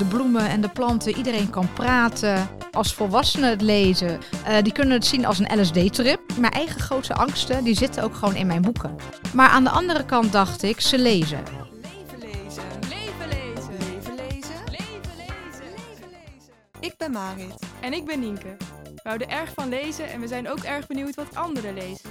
de bloemen en de planten. Iedereen kan praten. Als volwassenen het lezen, uh, die kunnen het zien als een LSD-trip. Mijn eigen grootste angsten, die zitten ook gewoon in mijn boeken. Maar aan de andere kant dacht ik, ze lezen. Leven lezen. Leven lezen. Leven lezen. Leven lezen. Leven lezen. Ik ben Marit. En ik ben Nienke. We houden erg van lezen en we zijn ook erg benieuwd wat anderen lezen.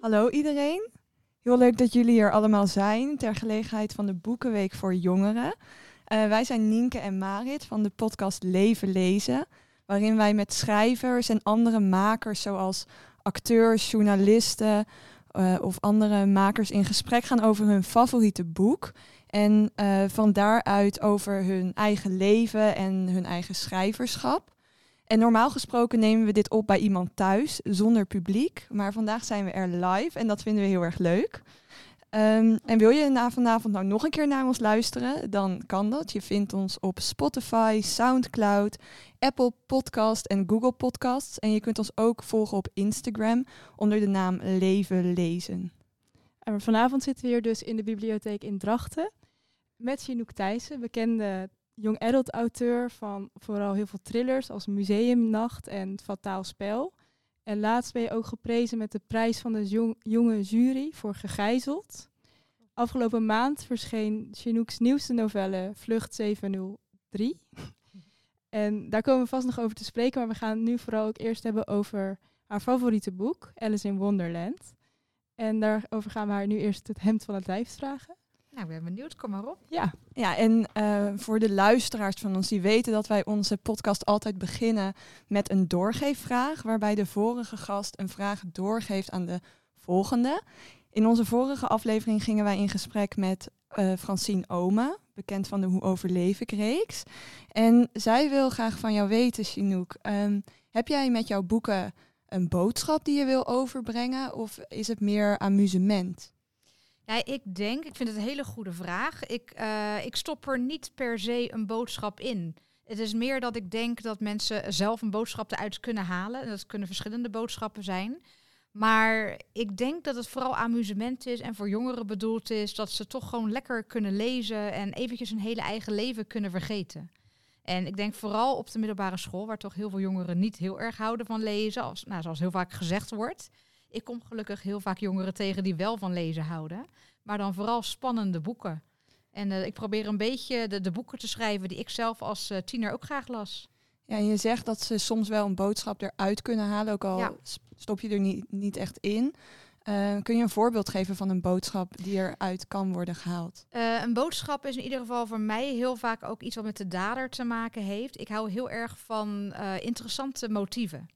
Hallo iedereen. Heel leuk dat jullie hier allemaal zijn ter gelegenheid van de Boekenweek voor Jongeren. Eh, wij zijn Nienke en Marit van de podcast Leven Lezen, waarin wij met schrijvers en andere makers zoals acteurs, journalisten eh, of andere makers in gesprek gaan over hun favoriete boek. En eh, van daaruit over hun eigen leven en hun eigen schrijverschap. En normaal gesproken nemen we dit op bij iemand thuis, zonder publiek. Maar vandaag zijn we er live en dat vinden we heel erg leuk. Ehm, en wil je na vanavond nou nog een keer naar ons luisteren, dan kan dat. Je vindt ons op Spotify, Soundcloud, Apple Podcast en Google Podcasts. En je kunt ons ook volgen op Instagram onder de naam Leven Lezen. En vanavond zitten we hier dus in de bibliotheek in Drachten met Chinook Thijssen, bekende young adult auteur van vooral heel veel thrillers als Museumnacht en Fataal Spel. En laatst ben je ook geprezen met de prijs van de jong- jonge jury voor Gegijzeld. Afgelopen maand verscheen Chinook's nieuwste novelle Vlucht 703. En daar komen we vast nog over te spreken, maar we gaan het nu vooral ook eerst hebben over haar favoriete boek, Alice in Wonderland. En daarover gaan we haar nu eerst het hemd van het lijf vragen. Nou, ik ben benieuwd. Kom maar op. Ja, Ja, en eh, voor de luisteraars van ons die weten dat wij onze podcast altijd beginnen met een doorgeefvraag, waarbij de vorige gast een vraag doorgeeft aan de volgende. In onze vorige aflevering gingen wij in gesprek met eh, Francine Ome, bekend van de Hoe overleef ik reeks. En zij wil graag van jou weten, Chinook, ehm, heb jij met jouw boeken een boodschap die je wil overbrengen of is het meer amusement? Ja, ik denk, ik vind het een hele goede vraag. Ik, eh, ik stop er niet per se een boodschap in. Het is meer dat ik denk dat mensen zelf een boodschap eruit kunnen halen. En dat kunnen verschillende boodschappen zijn. Maar ik denk dat het vooral amusement is en voor jongeren bedoeld is dat ze toch gewoon lekker kunnen lezen en eventjes hun hele eigen leven kunnen vergeten. En ik denk vooral op de middelbare school, waar toch heel veel jongeren niet heel erg houden van lezen, als, nou, zoals heel vaak gezegd wordt. Ik kom gelukkig heel vaak jongeren tegen die wel van lezen houden, maar dan vooral spannende boeken. En eh, ik probeer een beetje de, de boeken te schrijven die ik zelf als eh, tiener ook graag las. Ja, en je zegt dat ze soms wel een boodschap eruit kunnen halen, ook al Ja. stop je er niet, niet echt in. Eh, kun je een voorbeeld geven van een boodschap die eruit kan worden gehaald? Eh, een boodschap is in ieder geval voor mij heel vaak ook iets wat met de dader te maken heeft. Ik hou heel erg van interessante motieven.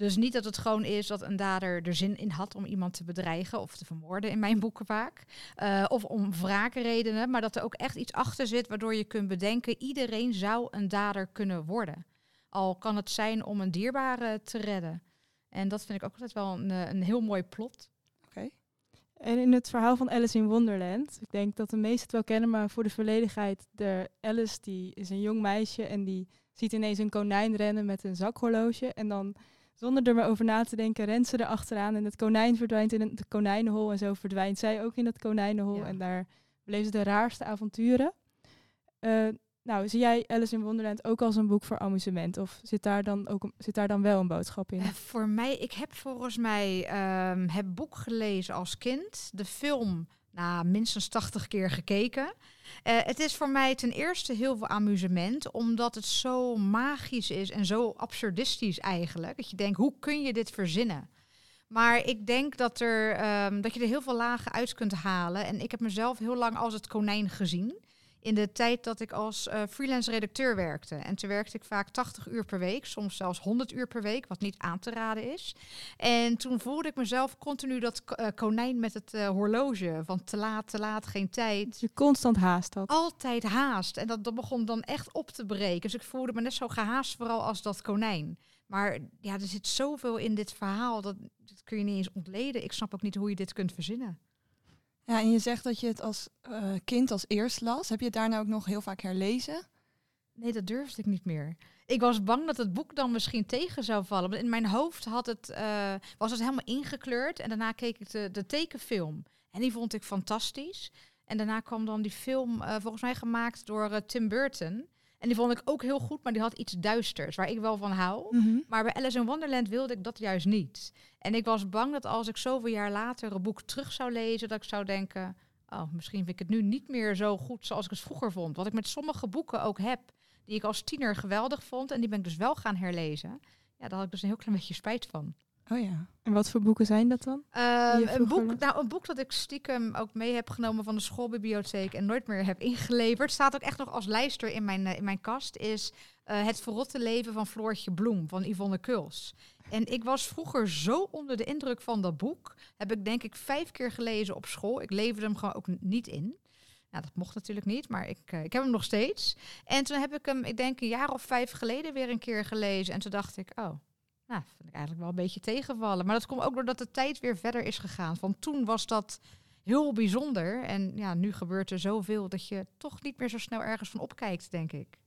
Dus niet dat het gewoon is dat een dader er zin in had om iemand te bedreigen of te vermoorden in mijn boeken vaak. Eh, of om wraakredenen, maar dat er ook echt iets achter zit waardoor je kunt bedenken, iedereen zou een dader kunnen worden. Al kan het zijn om een dierbare te redden. En dat vind ik ook altijd wel een, eh, een heel mooi plot. En in het verhaal van Alice in Wonderland, ik denk dat de meesten het wel kennen, maar voor de volledigheid, de Alice die is een jong meisje en die ziet ineens een konijn rennen met een zakhorloge. En dan, zonder er maar over na te denken, rent ze erachteraan en het konijn verdwijnt in het konijnenhol en zo verdwijnt zij ook in het konijnenhol. Ja. En daar beleeft ze de raarste avonturen. Eh, nou, zie jij Alice in Wonderland ook als een boek voor amusement? Of zit daar dan, ook, zit daar dan wel een boodschap in? Eh, voor mij, ik heb volgens mij ehm, het boek gelezen als kind. De film, nou, minstens 80 keer gekeken. Eh, het is voor mij ten eerste heel veel amusement, omdat het zo magisch is en zo absurdistisch eigenlijk. Dat je denkt, hoe kun je dit verzinnen? Maar ik denk dat, er, ehm, dat je er heel veel lagen uit kunt halen. En ik heb mezelf heel lang als het konijn gezien. In de tijd dat ik als eh, freelance redacteur werkte. En toen werkte ik vaak 80 uur per week, soms zelfs 100 uur per week, wat niet aan te raden is. En toen voelde ik mezelf continu dat eh, konijn met het eh, horloge. Van te laat, te laat, geen tijd. Je constant haast had. Altijd haast. En dat, dat begon dan echt op te breken. Dus ik voelde me net zo gehaast vooral als dat konijn. Maar ja, er zit zoveel in dit verhaal, dat, dat kun je niet eens ontleden. Ik snap ook niet hoe je dit kunt verzinnen. Ja, en je zegt dat je het als eh, kind als eerst las. Heb je het daarna ook nog heel vaak herlezen? Nee, dat durfde ik niet meer. Ik was bang dat het boek dan misschien tegen zou vallen. In mijn hoofd had het, eh, was het helemaal ingekleurd. En daarna keek ik de, de tekenfilm. En die vond ik fantastisch. En daarna kwam dan die film, eh, volgens mij gemaakt door Tim Burton. En die vond ik ook heel goed, maar die had iets duisters, waar ik wel van hou. Mhm. Maar bij Alice in Wonderland wilde ik dat juist niet. En ik was bang dat als ik zoveel jaar later een boek terug zou lezen, dat ik zou denken, oh, misschien vind ik het nu niet meer zo goed zoals ik het vroeger vond. Wat ik met sommige boeken ook heb, die ik als tiener geweldig vond en die ben ik dus wel gaan herlezen. Ja, daar had ik dus een heel klein beetje spijt van. Oh ja. En wat voor boeken zijn dat dan? Ehm, een, boek, nou, een boek dat ik stiekem ook mee heb genomen van de schoolbibliotheek en nooit meer heb ingeleverd, staat ook echt nog als lijster in mijn, eh, in mijn kast, is eh, Het verrotte leven van Floortje Bloem van Yvonne Kuls. En ik was vroeger zo onder de indruk van dat boek. Heb ik denk ik vijf keer gelezen op school. Ik leverde hem gewoon ook niet in. Nou, dat mocht natuurlijk niet, maar ik, eh, ik heb hem nog steeds. En toen heb ik hem, ik denk een jaar of vijf geleden weer een keer gelezen. En toen dacht ik, oh, nou, vind ik eigenlijk wel een beetje tegenvallen. Maar dat komt ook doordat de tijd weer verder is gegaan. Van toen was dat heel bijzonder. En ja, nu gebeurt er zoveel dat je toch niet meer zo snel ergens van opkijkt, denk ik.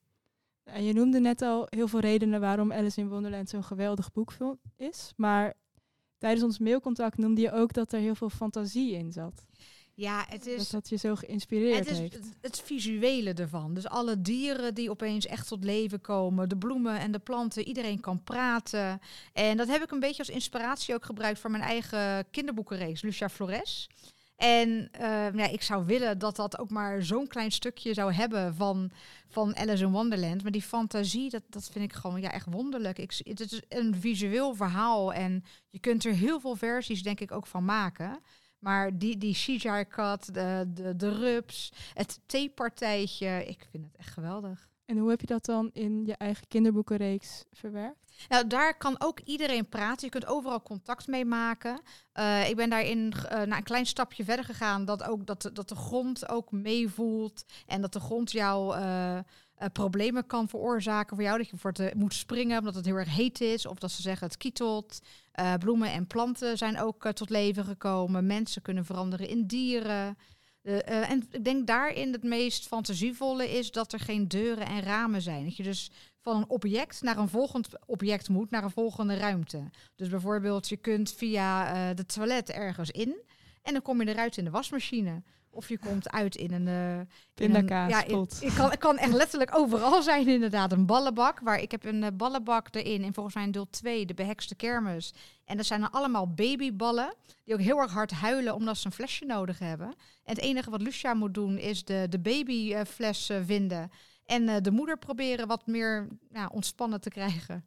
En je noemde net al heel veel redenen waarom Alice in Wonderland zo'n geweldig boek is. Maar tijdens ons mailcontact noemde je ook dat er heel veel fantasie in zat. Ja, het is... dat je zo geïnspireerd Het is het, het visuele ervan. Dus alle dieren die opeens echt tot leven komen, de bloemen en de planten, iedereen kan praten. En dat heb ik een beetje als inspiratie ook gebruikt voor mijn eigen kinderboekenreeks, Lucia Flores. En eh, ja, ik zou willen dat dat ook maar zo'n klein stukje zou hebben van, van Alice in Wonderland. Maar die fantasie, dat, dat vind ik gewoon ja, echt wonderlijk. Ik, het is een visueel verhaal en je kunt er heel veel versies denk ik ook van maken. Maar die, die cut, de, de, de rups, het theepartijtje, ik vind het echt geweldig. En hoe heb je dat dan in je eigen kinderboekenreeks verwerkt? Nou, daar kan ook iedereen praten. Je kunt overal contact mee maken. Eh, ik ben daarin eh, naar een klein stapje verder gegaan. Dat, ook, dat, de- dat de grond ook meevoelt. En dat de grond jou eh, eh, problemen kan veroorzaken voor jou. Dat je voor te moet springen omdat het heel erg heet is. Of dat ze zeggen het kietelt. Eh, bloemen en planten zijn ook eh, tot leven gekomen. Mensen kunnen veranderen in dieren. Eh, eh, en ik denk daarin het meest fantasievolle is dat er geen deuren en ramen zijn. Dat je dus van een object naar een volgend object moet, naar een volgende ruimte. Dus bijvoorbeeld, je kunt via eh, de toilet ergens in en dan kom je eruit in de wasmachine. Of je komt uit in een... eh, in een- Pindakaas, ja, in- ik kan, het kan echt letterlijk overal zijn inderdaad. Een ballenbak, waar ik heb een eh, ballenbak erin. En volgens mij in deel 2, de behekste kermis. En dat zijn dan allemaal babyballen. Die ook heel erg hard huilen omdat ze een flesje nodig hebben. En het enige wat Lucia moet doen is de, de babyfles eh, vinden. En eh, de moeder proberen wat meer ja, ontspannen te krijgen.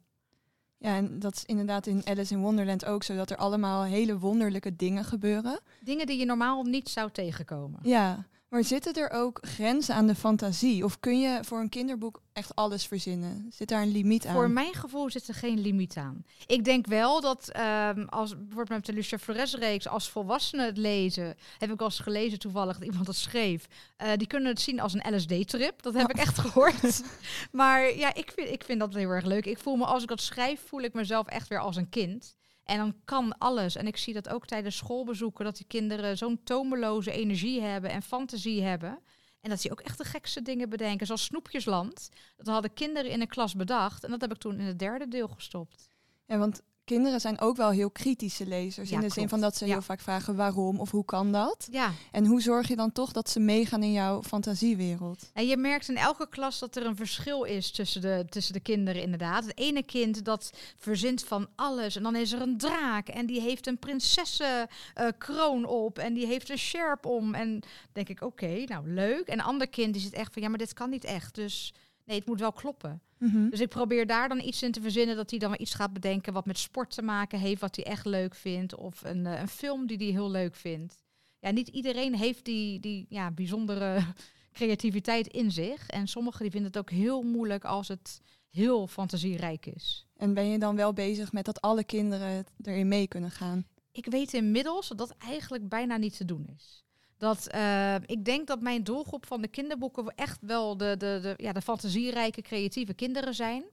Ja, en dat is inderdaad in Alice in Wonderland ook zo, dat er allemaal hele wonderlijke dingen gebeuren. Dingen die je normaal niet zou tegenkomen. Ja, maar zitten er ook grenzen aan de fantasie? Of kun je voor een kinderboek echt alles verzinnen? Zit daar een limiet aan? Voor mijn gevoel zit er geen limiet aan. Ik denk wel dat ehm, als bijvoorbeeld met de Lucia Flores reeks, als volwassenen het lezen, heb ik al eens gelezen toevallig dat iemand dat schreef. eh, die kunnen het zien als een LSD-trip. Dat heb ik echt gehoord. maar ja, ik vind, ik vind dat heel erg leuk. Ik voel me als ik dat schrijf, voel ik mezelf echt weer als een kind. En dan kan alles. En ik zie dat ook tijdens schoolbezoeken, dat die kinderen zo'n tomeloze energie hebben en fantasie hebben. En dat ze ook echt de gekste dingen bedenken. Zoals Snoepjesland. Dat hadden kinderen in een klas bedacht. En dat heb ik toen in het derde deel gestopt. Ja, want kinderen zijn ook wel heel kritische lezers. Ja, in de zin van dat ze Ja. heel vaak vragen waarom of hoe kan dat? Ja, En hoe zorg je dan toch dat ze meegaan in jouw fantasiewereld? en je merkt in elke klas dat er een verschil is tussen de, tussen de kinderen inderdaad. Het ene kind dat verzint van alles. En dan is er een draak en die heeft een prinsessenkroon op. En die heeft een sjerp om. En denk ik, oké, nou leuk. En een ander kind die zit echt van, ja, maar dit kan niet echt. Dus nee, het moet wel kloppen. Mhm. Dus ik probeer daar dan iets in te verzinnen dat hij dan iets gaat bedenken wat met sport te maken heeft, wat hij echt leuk vindt. Of een, eh, een film die hij heel leuk vindt. Ja, niet iedereen heeft die, die ja, bijzondere creativiteit in zich. En sommigen die vinden het ook heel moeilijk als het heel fantasierijk is. En ben je dan wel bezig met dat alle kinderen erin mee kunnen gaan? Ik weet inmiddels dat dat eigenlijk bijna niet te doen is. Dat, eh, ik denk dat mijn doelgroep van de kinderboeken echt wel de, de, de, ja, de fantasierijke, creatieve kinderen zijn.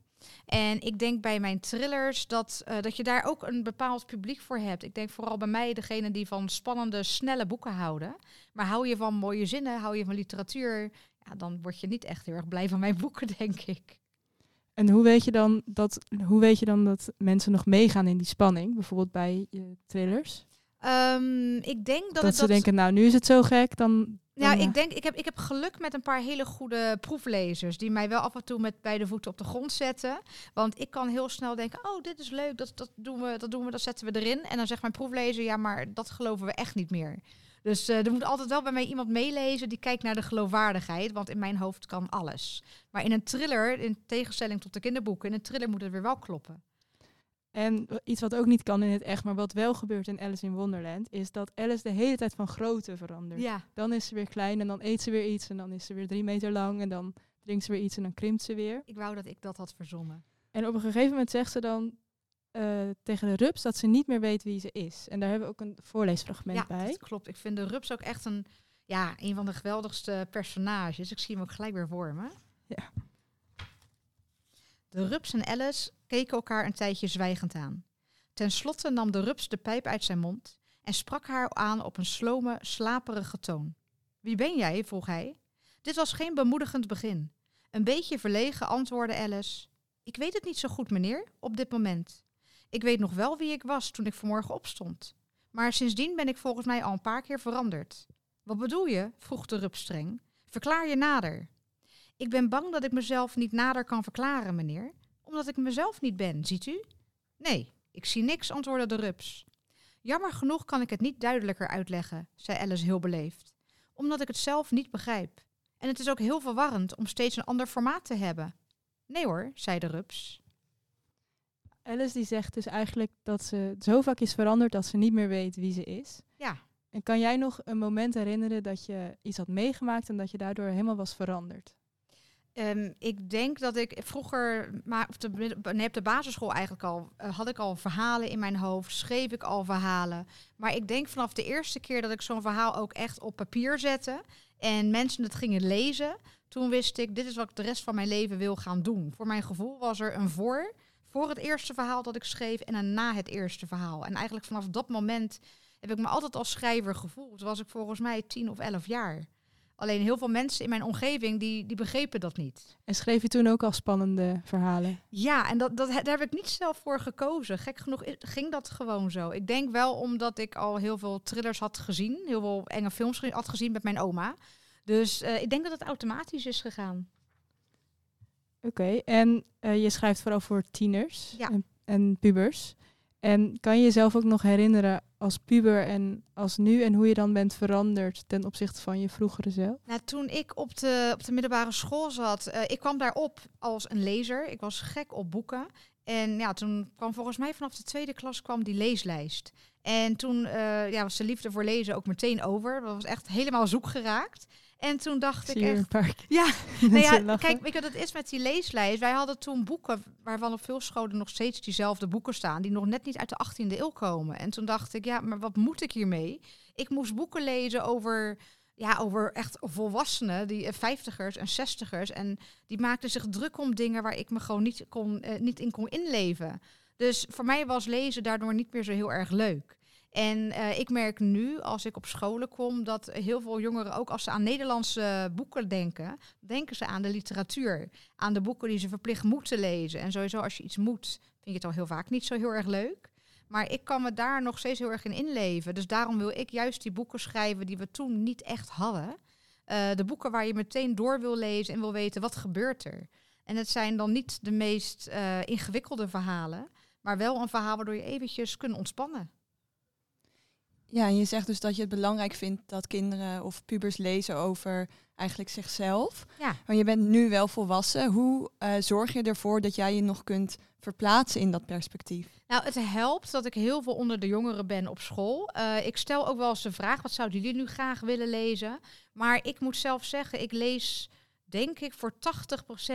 En ik denk bij mijn thrillers dat, eh, dat je daar ook een bepaald publiek voor hebt. Ik denk vooral bij mij degene die van spannende, snelle boeken houden. Maar hou je van mooie zinnen, hou je van literatuur, ja, dan word je niet echt heel erg blij van mijn boeken, denk ik. En hoe weet, je dan dat, hoe weet je dan dat mensen nog meegaan in die spanning? Bijvoorbeeld bij je thrillers? Ehm, ik denk dat, Dat, het ze denken, nou nu is het zo gek, dan... Ja, dan, eh, ik denk, ik heb, ik heb geluk met een paar hele goede proeflezers. Die mij wel af en toe met beide voeten op de grond zetten. Want ik kan heel snel denken, oh, dit is leuk, dat, dat, doen we, dat doen we, dat zetten we erin. En dan zegt mijn proeflezer, ja, maar dat geloven we echt niet meer. Dus eh, er moet altijd wel bij mij iemand meelezen die kijkt naar de geloofwaardigheid. Want in mijn hoofd kan alles. Maar in een thriller, in tegenstelling tot de kinderboeken, in een thriller moet het weer wel kloppen. En iets wat ook niet kan in het echt, maar wat wel gebeurt in Alice in Wonderland, is dat Alice de hele tijd van grootte verandert. Ja, Dan is ze weer klein en dan eet ze weer iets en dan is ze weer drie meter lang en dan drinkt ze weer iets en dan krimpt ze weer. ik wou dat ik dat had verzonnen. En op een gegeven moment zegt ze dan eh, tegen de rups dat ze niet meer weet wie ze is. En daar hebben we ook een voorleesfragment Ja, bij. dat klopt. Ik vind de rups ook echt een, ja, een van de geweldigste personages. Ik zie hem ook gelijk weer voor me. Ja. De rups en Alice keken elkaar een tijdje zwijgend aan. Ten slotte nam de rups de pijp uit zijn mond en sprak haar aan op een slome, slaperige toon. Wie ben jij? vroeg hij. Dit was geen bemoedigend begin. Een beetje verlegen antwoordde Alice. Ik weet het niet zo goed, meneer, op dit moment. Ik weet nog wel wie ik was toen ik vanmorgen opstond. Maar sindsdien ben ik volgens mij al een paar keer veranderd. Wat bedoel je? vroeg de rups streng. Verklaar je nader. Ik ben bang dat ik mezelf niet nader kan verklaren, meneer. Omdat ik mezelf niet ben, ziet u? Nee, ik zie niks, antwoordde de rups. Jammer genoeg kan ik het niet duidelijker uitleggen, zei Alice heel beleefd. Omdat ik het zelf niet begrijp. En het is ook heel verwarrend om steeds een ander formaat te hebben. Nee hoor, zei de rups. Alice die zegt dus eigenlijk dat ze zo vaak is veranderd dat ze niet meer weet wie ze is. Ja. En kan jij nog een moment herinneren dat je iets had meegemaakt en dat je daardoor helemaal was veranderd? Ehm, ik denk dat ik vroeger, maar op de, basisschool eigenlijk al, eh, had ik al verhalen in mijn hoofd, schreef ik al verhalen. Maar ik denk vanaf de eerste keer dat ik zo'n verhaal ook echt op papier zette en mensen het gingen lezen, toen wist ik, dit is wat ik de rest van mijn leven wil gaan doen. Voor mijn gevoel was er een voor, voor het eerste verhaal dat ik schreef en een na het eerste verhaal. En eigenlijk vanaf dat moment heb ik me altijd als schrijver gevoeld. Toen was ik volgens mij tien of elf jaar. Alleen heel veel mensen in mijn omgeving die, die begrepen dat niet. En schreef je toen ook al spannende verhalen? Ja, en dat, dat, daar heb ik niet zelf voor gekozen. Gek genoeg ging dat gewoon zo. Ik denk wel omdat ik al heel veel thrillers had gezien, heel veel enge films had gezien met mijn oma. Dus eh, ik denk dat het automatisch is gegaan. Oké, en eh, je schrijft vooral voor tieners Ja. en, en pubers. En kan je jezelf ook nog herinneren als puber en als nu en hoe je dan bent veranderd ten opzichte van je vroegere zelf? Nou, toen ik op de, op de middelbare school zat, eh, ik kwam daarop als een lezer. Ik was gek op boeken. En ja, toen kwam volgens mij vanaf de tweede klas kwam die leeslijst. En toen eh, ja, was de liefde voor lezen ook meteen over. Dat was echt helemaal zoek geraakt. En toen dacht ik echt, een paar Ja, Nou ja, kijk, weet je wat het is met die leeslijst? Wij hadden toen boeken waarvan op veel scholen nog steeds diezelfde boeken staan, die nog net niet uit de 18e eeuw komen. En toen dacht ik, ja, maar wat moet ik hiermee? Ik moest boeken lezen over, ja, over echt volwassenen, die eh, vijftigers en zestigers. En die maakten zich druk om dingen waar ik me gewoon niet, kon, eh, niet in kon inleven. Dus voor mij was lezen daardoor niet meer zo heel erg leuk. En eh, ik merk nu, als ik op scholen kom, dat heel veel jongeren ook als ze aan Nederlandse boeken denken, denken ze aan de literatuur. Aan de boeken die ze verplicht moeten lezen. En sowieso als je iets moet, vind je het al heel vaak niet zo heel erg leuk. Maar ik kan me daar nog steeds heel erg in inleven. Dus daarom wil ik juist die boeken schrijven die we toen niet echt hadden. Eh, de boeken waar je meteen door wil lezen en wil weten wat gebeurt er. En het zijn dan niet de meest eh, ingewikkelde verhalen, maar wel een verhaal waardoor je eventjes kunt ontspannen. Ja, en je zegt dus dat je het belangrijk vindt dat kinderen of pubers lezen over eigenlijk zichzelf. Ja. Maar je bent nu wel volwassen. Hoe eh, zorg je ervoor dat jij je nog kunt verplaatsen in dat perspectief? Nou, het helpt dat ik heel veel onder de jongeren ben op school. Eh, ik stel ook wel eens de vraag, wat zouden jullie nu graag willen lezen? Maar ik moet zelf zeggen, ik lees denk ik voor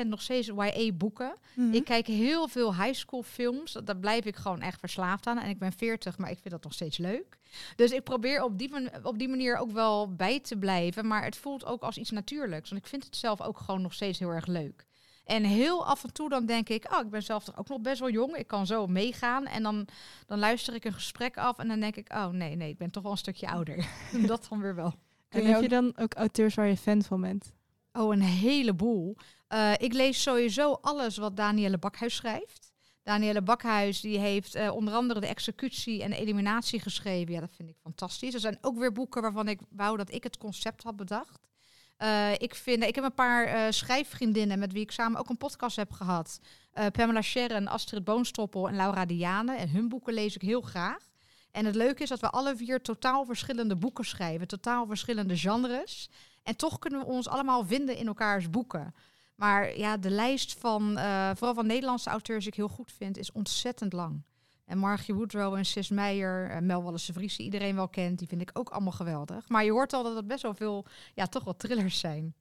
80% nog steeds YA-boeken. Mhm. Ik kijk heel veel high school films. Daar blijf ik gewoon echt verslaafd aan. En ik ben 40, maar ik vind dat nog steeds leuk. Dus ik probeer op die, man- op die manier ook wel bij te blijven. Maar het voelt ook als iets natuurlijks. Want ik vind het zelf ook gewoon nog steeds heel erg leuk. En heel af en toe dan denk ik, oh, ik ben zelf toch ook nog best wel jong. Ik kan zo meegaan. En dan, dan luister ik een gesprek af. En dan denk ik, oh nee, nee, ik ben toch wel een stukje ouder. dat dan weer wel. En heb je dan ook auteurs waar je fan van bent? Oh, een heleboel. Eh, ik lees sowieso alles wat Danielle Bakhuis schrijft. Danielle Bakhuis die heeft eh, onder andere de executie en de eliminatie geschreven. Ja, dat vind ik fantastisch. Er zijn ook weer boeken waarvan ik wou dat ik het concept had bedacht. Eh, ik, vind, ik heb een paar schrijfvriendinnen met wie ik samen ook een podcast heb gehad. Eh, Pamela Scherren, Astrid Boonstoppel en Laura Diane. En hun boeken lees ik heel graag. En het leuke is dat we alle vier totaal verschillende boeken schrijven. Totaal verschillende genres. En toch kunnen we ons allemaal vinden in elkaars boeken. Maar ja, de lijst van, eh, vooral van Nederlandse auteurs die ik heel goed vind, is ontzettend lang. En Margie Woodrow en Sis Meijer, en Mel Wallace Vries, die iedereen wel kent, die vind ik ook allemaal geweldig. Maar je hoort al dat het best wel veel, ja, toch wel thrillers zijn.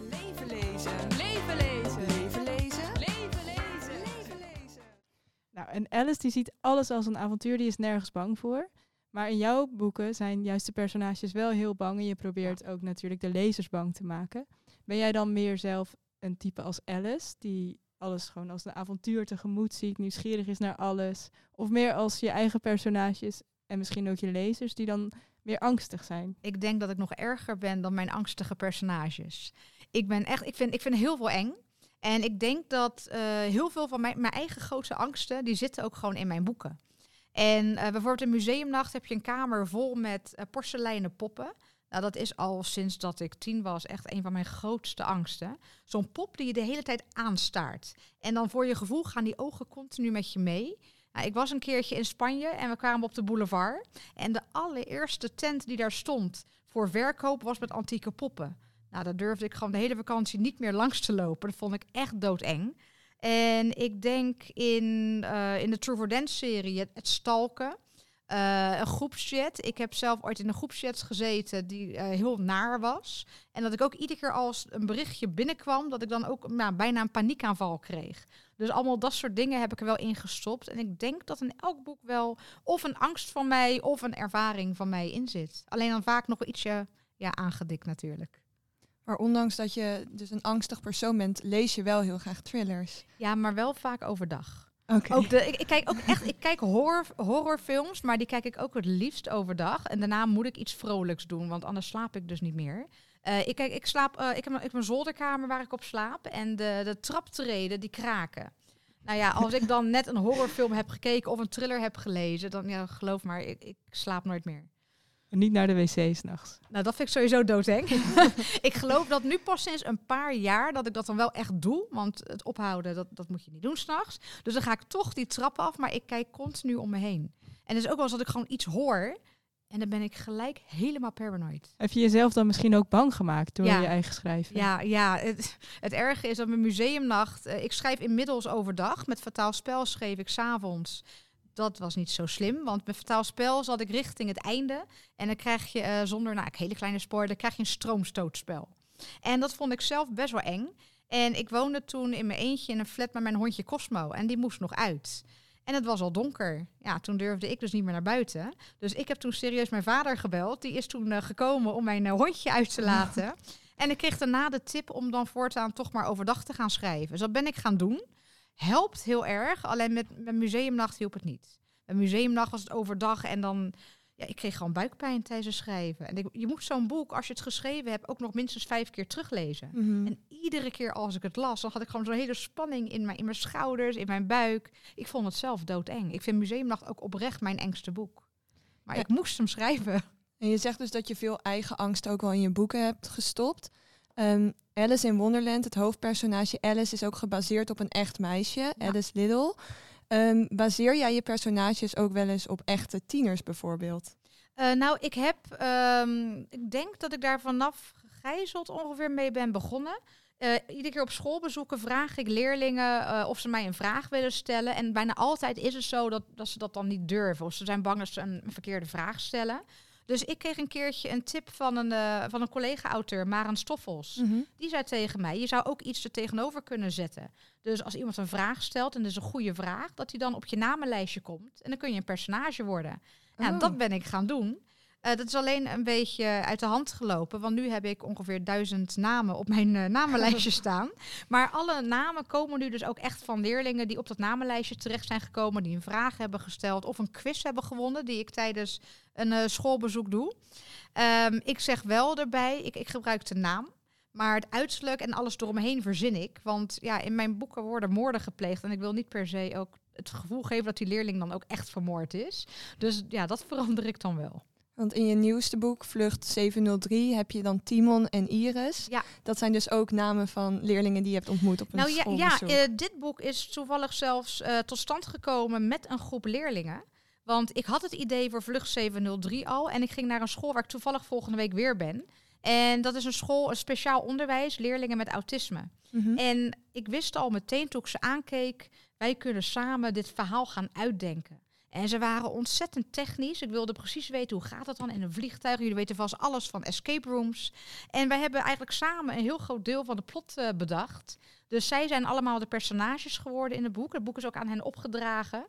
Leven lezen. Leven lezen. Leven lezen. Leven lezen. Leven lezen. Nou, en Alice die ziet alles als een avontuur, die is nergens bang voor. Maar in jouw boeken zijn juist de personages wel heel bang en je probeert ook natuurlijk de lezers bang te maken. Ben jij dan meer zelf een type als Alice, die alles gewoon als een avontuur tegemoet ziet, nieuwsgierig is naar alles? Of meer als je eigen personages en misschien ook je lezers, die dan meer angstig zijn? Ik denk dat ik nog erger ben dan mijn angstige personages. Ik ben echt, ik vind, ik vind heel veel eng. En ik denk dat eh, heel veel van mijn, mijn eigen grootste angsten, die zitten ook gewoon in mijn boeken. En eh, bijvoorbeeld in Museumnacht heb je een kamer vol met eh, porseleinen poppen. Nou, dat is al sinds dat ik tien was echt een van mijn grootste angsten. Zo'n pop die je de hele tijd aanstaart. En dan voor je gevoel gaan die ogen continu met je mee. Nou, ik was een keertje in Spanje en we kwamen op de boulevard. En de allereerste tent die daar stond voor verkoop was met antieke poppen. Nou, daar durfde ik gewoon de hele vakantie niet meer langs te lopen. Dat vond ik echt doodeng. En ik denk in, eh, in de True for Dance serie het, stalken. Eh, een groepschat. Ik heb zelf ooit in een groepschat gezeten die eh, heel naar was. En dat ik ook iedere keer als een berichtje binnenkwam, dat ik dan ook bijna een paniekaanval kreeg. Dus allemaal dat soort dingen heb ik er wel in gestopt. En ik denk dat in elk boek wel of een angst van mij of een ervaring van mij in zit. Alleen dan vaak nog ietsje ja, aangedikt natuurlijk. Maar ondanks dat je dus een angstig persoon bent, lees je wel heel graag thrillers. Ja, maar wel vaak overdag. Oké. Ook de, ik, ik kijk ook echt, ik kijk horror, horrorfilms, maar die kijk ik ook het liefst overdag. En daarna moet ik iets vrolijks doen, want anders slaap ik dus niet meer. Eh, ik, kijk, ik, slaap, eh, ik, heb, een- ik heb een zolderkamer waar ik op slaap en de, de traptreden die kraken. Nou ja, als ik dan net een horrorfilm heb gekeken of een thriller heb gelezen, dan ja, geloof maar, ik, ik slaap nooit meer. Niet naar de wc s'nachts. Nou, dat vind ik sowieso doodeng. ik geloof dat nu pas sinds een paar jaar dat ik dat dan wel echt doe. Want het ophouden, dat, dat moet je niet doen s'nachts. Dus dan ga ik toch die trap af, maar ik kijk continu om me heen. En het is ook wel eens dat ik gewoon iets hoor. En dan ben ik gelijk helemaal paranoid. Heb je jezelf dan misschien ook bang gemaakt door Ja. je eigen schrijven? Ja, ja het, het erge is dat mijn museumnacht... eh, ik schrijf inmiddels overdag. Met Fataal Spel schreef ik s'avonds. Dat was niet zo slim, want met Fataal Spel zat ik richting het einde. En dan krijg je, eh, zonder nou, hele kleine spoiler, krijg je een stroomstootspel. En dat vond ik zelf best wel eng. En ik woonde toen in mijn eentje in een flat met mijn hondje Cosmo. En die moest nog uit. En het was al donker. Ja, toen durfde ik dus niet meer naar buiten. Dus ik heb toen serieus mijn vader gebeld. Die is toen eh, gekomen om mijn eh, hondje uit te laten. En ik kreeg daarna de tip om dan voortaan toch maar overdag te gaan schrijven. Dus dat ben ik gaan doen. Helpt heel erg, alleen met, met museumnacht hielp het niet. Met museumnacht was het overdag en dan... Ja, ik kreeg gewoon buikpijn tijdens het schrijven. En ik, je moet zo'n boek, als je het geschreven hebt, ook nog minstens vijf keer teruglezen. Mhm. En iedere keer als ik het las, dan had ik gewoon zo'n hele spanning in mijn, in mijn schouders, in mijn buik. Ik vond het zelf doodeng. Ik vind Museumnacht ook oprecht mijn engste boek. Maar Ja. ik moest hem schrijven. En je zegt dus dat je veel eigen angst ook wel in je boeken hebt gestopt. Ehm, Alice in Wonderland, het hoofdpersonage Alice, is ook gebaseerd op een echt meisje, Ja. Alice Liddell. Ehm, baseer jij je personages ook wel eens op echte tieners bijvoorbeeld? Eh, nou, ik heb, ehm, ik denk dat ik daar vanaf gegijzeld ongeveer mee ben begonnen. Eh, iedere keer op schoolbezoeken vraag ik leerlingen eh, of ze mij een vraag willen stellen. En bijna altijd is het zo dat, dat ze dat dan niet durven. Of ze zijn bang dat ze een verkeerde vraag stellen. Dus ik kreeg een keertje een tip van een, eh, van een collega-auteur, Maren Stoffels. Mhm. Die zei tegen mij, je zou ook iets er tegenover kunnen zetten. Dus als iemand een vraag stelt en het is een goede vraag, dat hij dan op je namenlijstje komt. En dan kun je een personage worden. Nou, Oh. dat ben ik gaan doen. Eh, dat is alleen een beetje uit de hand gelopen, want nu heb ik ongeveer duizend namen op mijn eh, namenlijstje staan. Maar alle namen komen nu dus ook echt van leerlingen die op dat namenlijstje terecht zijn gekomen, die een vraag hebben gesteld of een quiz hebben gewonnen, die ik tijdens een eh, schoolbezoek doe. Ehm, ik zeg wel erbij, ik, ik gebruik de naam. Maar het uiterlijk en alles eromheen verzin ik. Want ja, in mijn boeken worden moorden gepleegd. En ik wil niet per se ook het gevoel geven dat die leerling dan ook echt vermoord is. Dus ja, dat verander ik dan wel. Want in je nieuwste boek, Vlucht 703, heb je dan Timon en Iris. Ja. Dat zijn dus ook namen van leerlingen die je hebt ontmoet op een Nou ja, ja eh, dit boek is toevallig zelfs eh, tot stand gekomen met een groep leerlingen. Want ik had het idee voor Vlucht 703 al. En ik ging naar een school waar ik toevallig volgende week weer ben. En dat is een school, een speciaal onderwijs, leerlingen met autisme. Mhm. En ik wist al meteen toen ik ze aankeek, wij kunnen samen dit verhaal gaan uitdenken. En ze waren ontzettend technisch. Ik wilde precies weten hoe gaat dat dan in een vliegtuig. Jullie weten vast alles van escape rooms. En wij hebben eigenlijk samen een heel groot deel van de plot eh, bedacht. Dus zij zijn allemaal de personages geworden in het boek. Het boek is ook aan hen opgedragen.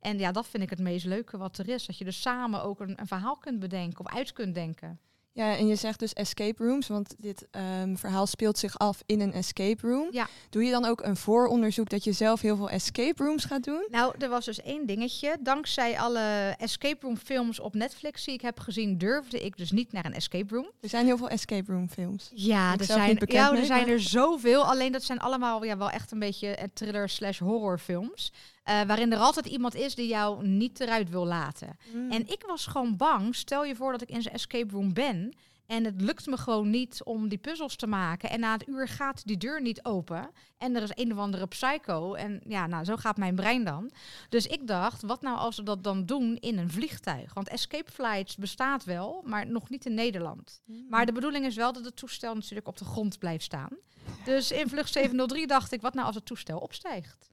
En ja, dat vind ik het meest leuke wat er is. Dat je dus samen ook een, een verhaal kunt bedenken of uit kunt denken. Ja, en je zegt dus escape rooms, want dit ehm, verhaal speelt zich af in een escape room. Ja. Doe je dan ook een vooronderzoek dat je zelf heel veel escape rooms gaat doen? Nou, er was dus één dingetje. Dankzij alle escape room films op Netflix die ik heb gezien, durfde ik dus niet naar een escape room. Er zijn heel veel escape room films. Ja, er zijn, ja, er mee, zijn er zoveel. Alleen dat zijn allemaal ja, wel echt een beetje eh, thriller slash horrorfilms. Eh, waarin er altijd iemand is die jou niet eruit wil laten. Mm. En ik was gewoon bang. Stel je voor dat ik in zo'n escape room ben. En het lukt me gewoon niet om die puzzels te maken. En na het uur gaat die deur niet open. En er is een of andere psycho. En ja, nou, zo gaat mijn brein dan. Dus ik dacht, wat nou als we dat dan doen in een vliegtuig? Want escape flights bestaat wel, maar nog niet in Nederland. Mm. Maar de bedoeling is wel dat het toestel natuurlijk op de grond blijft staan. Dus in vlucht 703 dacht ik, wat nou als het toestel opstijgt?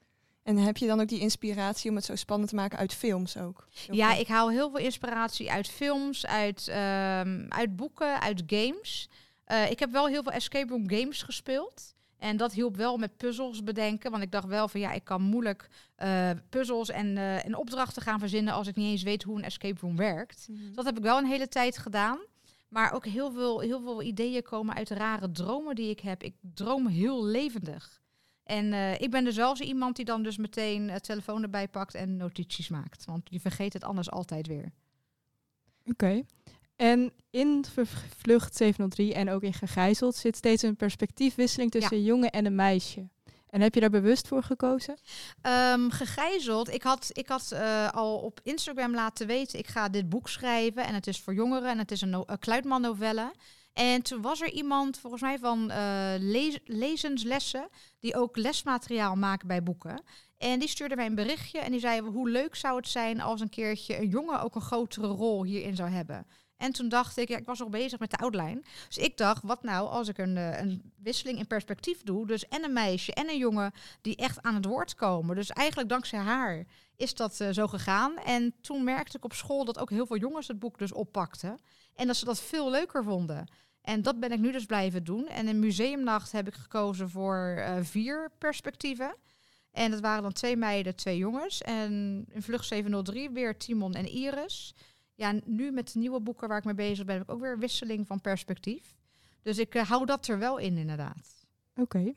En heb je dan ook die inspiratie om het zo spannend te maken uit films ook? Ja, ik haal heel veel inspiratie uit films, uit, ehm, uit boeken, uit games. Eh, ik heb wel heel veel escape room games gespeeld. En dat hielp wel met puzzels bedenken. Want ik dacht wel van ja, ik kan moeilijk eh, puzzels en, eh, en opdrachten gaan verzinnen als ik niet eens weet hoe een escape room werkt. Mhm. Dus dat heb ik wel een hele tijd gedaan. Maar ook heel veel, heel veel ideeën komen uit rare dromen die ik heb. Ik droom heel levendig. En eh, ik ben dus wel zo iemand die dan dus meteen het telefoon erbij pakt en notities maakt. Want je vergeet het anders altijd weer. Oké. En in Vlucht 703 en ook in Gegijzeld zit steeds een perspectiefwisseling tussen een jongen en een meisje. En heb je daar bewust voor gekozen? Ehm, gegijzeld. Ik had, ik had eh, al op Instagram laten weten, ik ga dit boek schrijven. En het is voor jongeren en het is een, no een Kluitman novelle. En toen was er iemand, volgens mij van lez- lezenslessen, die ook lesmateriaal maken bij boeken. En die stuurde mij een berichtje en die zei, hoe leuk zou het zijn als een keertje een jongen ook een grotere rol hierin zou hebben. En toen dacht ik, ja, ik was nog bezig met de outline. Dus ik dacht, wat nou als ik een, eh, een wisseling in perspectief doe. Dus en een meisje en een jongen die echt aan het woord komen. Dus eigenlijk dankzij haar is dat eh, zo gegaan. En toen merkte ik op school dat ook heel veel jongens het boek dus oppakten. En dat ze dat veel leuker vonden. En dat ben ik nu dus blijven doen. En in museumnacht heb ik gekozen voor eh, vier perspectieven. En dat waren dan twee meiden, twee jongens. En in Vlucht 703 weer Timon en Iris. Ja, nu met de nieuwe boeken waar ik mee bezig ben, heb ik ook weer wisseling van perspectief. Dus ik eh, hou dat er wel in, inderdaad. Oké.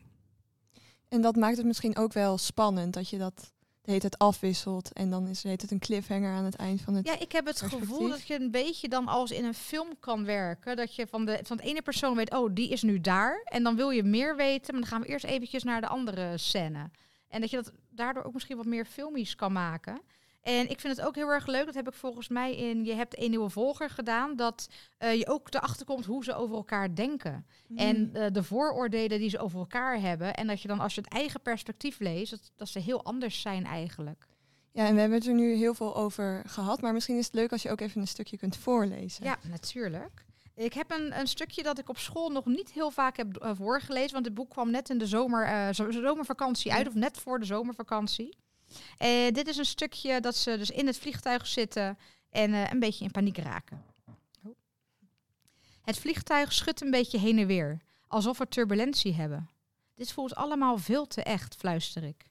En dat maakt het misschien ook wel spannend dat je dat hele tijd afwisselt. En dan is het het een cliffhanger aan het eind van het... Ja, ik heb het gevoel dat je een beetje dan als in een film kan werken. Dat je van de, van de ene persoon weet, oh, die is nu daar. En dan wil je meer weten, maar dan gaan we eerst eventjes naar de andere scène. En dat je dat daardoor ook misschien wat meer filmisch kan maken. En ik vind het ook heel erg leuk, dat heb ik volgens mij in Je hebt een nieuwe volger gedaan, dat eh, je ook erachter komt hoe ze over elkaar denken. Mm. En eh, de vooroordelen die ze over elkaar hebben. En dat je dan als je het eigen perspectief leest, dat, dat ze heel anders zijn eigenlijk. Ja, en we hebben het er nu heel veel over gehad, maar misschien is het leuk als je ook even een stukje kunt voorlezen. Ja, natuurlijk. Ik heb een, een stukje dat ik op school nog niet heel vaak heb eh, voorgelezen, want het boek kwam net in de zomer, zo- zomervakantie uit, of net voor de zomervakantie. Eh, dit is een stukje dat ze dus in het vliegtuig zitten en eh, een beetje in paniek raken. Het vliegtuig schudt een beetje heen en weer, alsof we turbulentie hebben. Dit voelt allemaal veel te echt, fluister ik.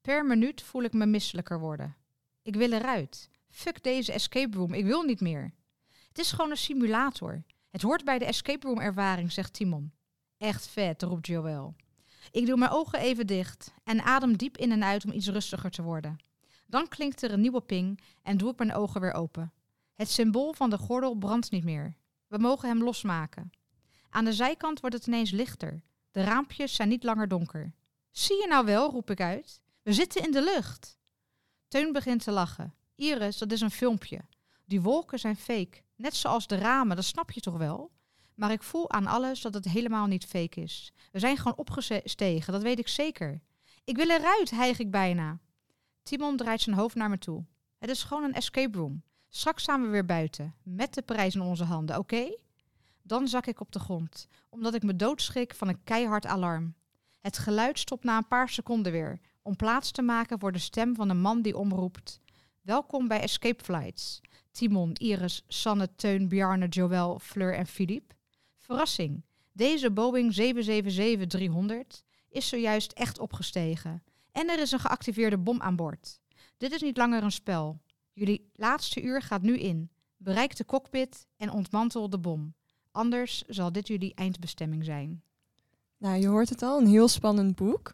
Per minuut voel ik me misselijker worden. Ik wil eruit. Fuck deze escape room, ik wil niet meer. Het is gewoon een simulator. Het hoort bij de escape room ervaring, zegt Timon. Echt vet, roept Joël. Ik doe mijn ogen even dicht en adem diep in en uit om iets rustiger te worden. Dan klinkt er een nieuwe ping en doe ik mijn ogen weer open. Het symbool van de gordel brandt niet meer. We mogen hem losmaken. Aan de zijkant wordt het ineens lichter. De raampjes zijn niet langer donker. Zie je nou wel, roep ik uit. We zitten in de lucht. Teun begint te lachen. Iris, dat is een filmpje. Die wolken zijn fake. Net zoals de ramen, dat snap je toch wel? Maar ik voel aan alles dat het helemaal niet fake is. We zijn gewoon opgestegen, dat weet ik zeker. Ik wil eruit, hijg ik bijna. Timon draait zijn hoofd naar me toe. Het is gewoon een escape room. Straks staan we weer buiten, met de prijs in onze handen, oké? Dan zak ik op de grond, omdat ik me doodschrik van een keihard alarm. Het geluid stopt na een paar seconden weer, om plaats te maken voor de stem van een man die omroept. Welkom bij Escape Flights. Timon, Iris, Sanne, Teun, Bjarne, Joël, Fleur en Philippe. Verrassing. Deze Boeing 777-300 is zojuist echt opgestegen. En er is een geactiveerde bom aan boord. Dit is niet langer een spel. Jullie laatste uur gaat nu in. Bereik de cockpit en ontmantel de bom. Anders zal dit jullie eindbestemming zijn. Nou, je hoort het al, een heel spannend boek.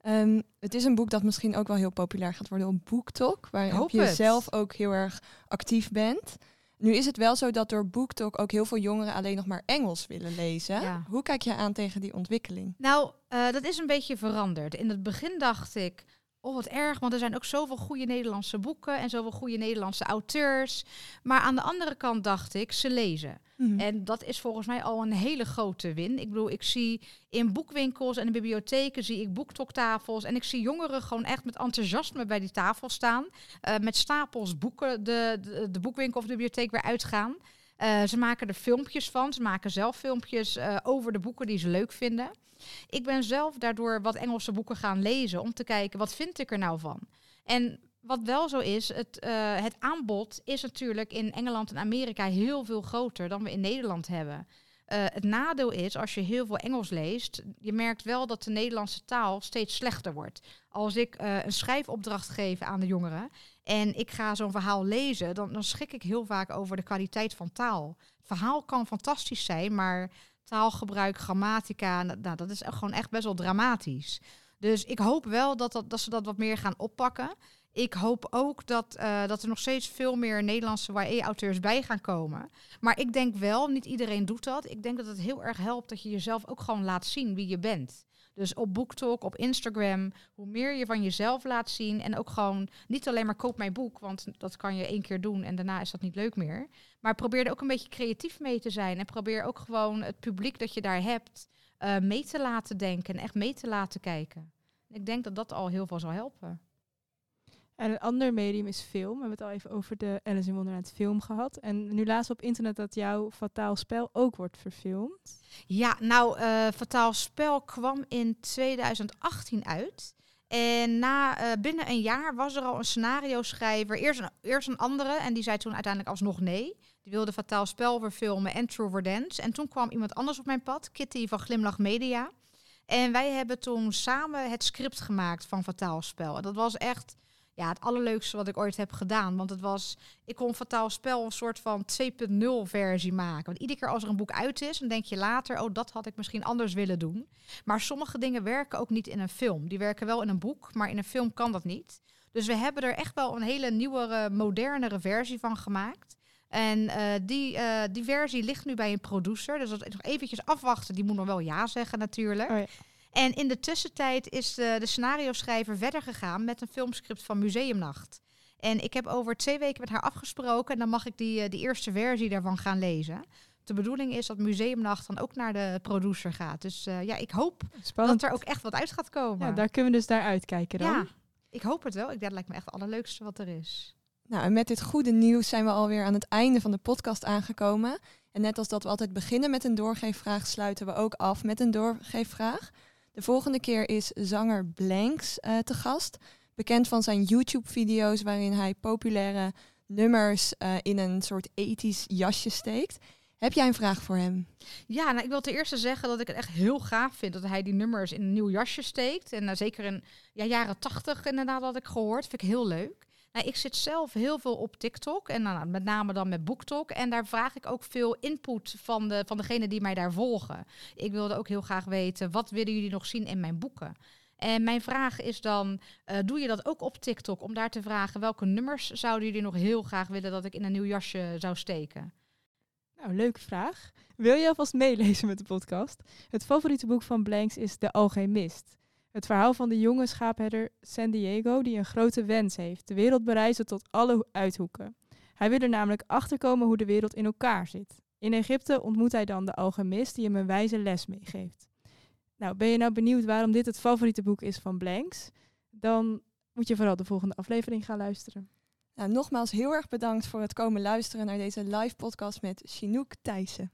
Ehm, het is een boek dat misschien ook wel heel populair gaat worden op BookTok, waarop je het. zelf ook heel erg actief bent. Nu is het wel zo dat door BookTok ook heel veel jongeren alleen nog maar Engels willen lezen. Ja. Hoe kijk je aan tegen die ontwikkeling? Nou, eh, dat is een beetje veranderd. In het begin dacht ik, oh wat erg, want er zijn ook zoveel goede Nederlandse boeken en zoveel goede Nederlandse auteurs. Maar aan de andere kant dacht ik, ze lezen. Mhm. En dat is volgens mij al een hele grote win. Ik bedoel, ik zie in boekwinkels en in bibliotheken zie ik boektoktafels. En ik zie jongeren gewoon echt met enthousiasme bij die tafel staan. eh, met stapels boeken de, de, de boekwinkel of de bibliotheek weer uitgaan. Eh, ze maken er filmpjes van. Ze maken zelf filmpjes eh, over de boeken die ze leuk vinden. Ik ben zelf daardoor wat Engelse boeken gaan lezen om te kijken wat vind ik er nou van. En wat wel zo is, het, eh, het aanbod is natuurlijk in Engeland en Amerika heel veel groter dan we in Nederland hebben. Eh, het nadeel is, als je heel veel Engels leest, je merkt wel dat de Nederlandse taal steeds slechter wordt. Als ik eh, een schrijfopdracht geef aan de jongeren en ik ga zo'n verhaal lezen, dan, dan schrik ik heel vaak over de kwaliteit van taal. Het verhaal kan fantastisch zijn, maar taalgebruik, grammatica, nou, dat is gewoon echt best wel dramatisch. Dus ik hoop wel dat, dat, dat ze dat wat meer gaan oppakken. Ik hoop ook dat, eh, dat er nog steeds veel meer Nederlandse YA-auteurs bij gaan komen. Maar ik denk wel, niet iedereen doet dat. Ik denk dat het heel erg helpt dat je jezelf ook gewoon laat zien wie je bent. Dus op BookTok, op Instagram, hoe meer je van jezelf laat zien. En ook gewoon niet alleen maar koop mijn boek, want dat kan je één keer doen en daarna is dat niet leuk meer. Maar probeer er ook een beetje creatief mee te zijn. En probeer ook gewoon het publiek dat je daar hebt eh, mee te laten denken en echt mee te laten kijken. Ik denk dat dat al heel veel zal helpen. En een ander medium is film. We hebben het al even over de Alice in Wonderland film gehad. En nu laatst op internet dat jouw Fataal Spel ook wordt verfilmd. Ja, nou, eh Fataal Spel kwam in 2018 uit. En na, eh, binnen een jaar was er al een scenario schrijver. Eerst een, eerst een andere en die zei toen uiteindelijk alsnog nee. Die wilde Fataal Spel verfilmen en True for Dance. En toen kwam iemand anders op mijn pad, Kitty van Glimlach Media. En wij hebben toen samen het script gemaakt van Fataal Spel. En dat was echt ja, het allerleukste wat ik ooit heb gedaan. Want het was, ik kon Fataal Spel een soort van 2.0 versie maken. Want iedere keer als er een boek uit is, dan denk je later, oh, dat had ik misschien anders willen doen. Maar sommige dingen werken ook niet in een film. Die werken wel in een boek, maar in een film kan dat niet. Dus we hebben er echt wel een hele nieuwere, modernere versie van gemaakt. En eh, die, eh, die versie ligt nu bij een producer. Dus dat is nog eventjes afwachten. Die moet nog wel ja zeggen natuurlijk. Oh. En in de tussentijd is de, de scenario-schrijver verder gegaan met een filmscript van Museumnacht. En ik heb over twee weken met haar afgesproken en dan mag ik die, eh, die eerste versie daarvan gaan lezen. De bedoeling is dat Museumnacht dan ook naar de producer gaat. Dus eh, ja, ik hoop Spannend. dat er ook echt wat uit gaat komen. Ja, daar kunnen we dus naar uitkijken dan. Ja, Ik hoop het wel. Ik, dat lijkt me echt het allerleukste wat er is. Nou, en met dit goede nieuws zijn we alweer aan het einde van de podcast aangekomen. En net als dat we altijd beginnen met een doorgeefvraag, sluiten we ook af met een doorgeefvraag. De volgende keer is zanger Blanks eh, te gast. Bekend van zijn YouTube-video's waarin hij populaire nummers eh, in een soort ethisch jasje steekt. Heb jij een vraag voor hem? Ja, nou, ik wil ten eerste zeggen dat ik het echt heel gaaf vind dat hij die nummers in een nieuw jasje steekt. En uh, zeker in ja, jaren tachtig inderdaad had ik gehoord. Vind ik heel leuk. Nou, ik zit zelf heel veel op TikTok en nou, met name dan met BookTok. En daar vraag ik ook veel input van, de, van degenen die mij daar volgen. Ik wilde ook heel graag weten, wat willen jullie nog zien in mijn boeken? En mijn vraag is dan, uh, doe je dat ook op TikTok om daar te vragen welke nummers zouden jullie nog heel graag willen dat ik in een nieuw jasje zou steken? Nou, leuke vraag. Wil je alvast meelezen met de podcast? Het favoriete boek van Blanks is De Alchemist. Het verhaal van de jonge schaapherder San Diego die een grote wens heeft, de wereld bereizen tot alle uithoeken. Hij wil er namelijk achterkomen hoe de wereld in elkaar zit. In Egypte ontmoet hij dan de alchemist die hem een wijze les meegeeft. Nou, ben je nou benieuwd waarom dit het favoriete boek is van Blanks? Dan moet je vooral de volgende aflevering gaan luisteren. Nou, nogmaals heel erg bedankt voor het komen luisteren naar deze live podcast met Chinook Thijssen.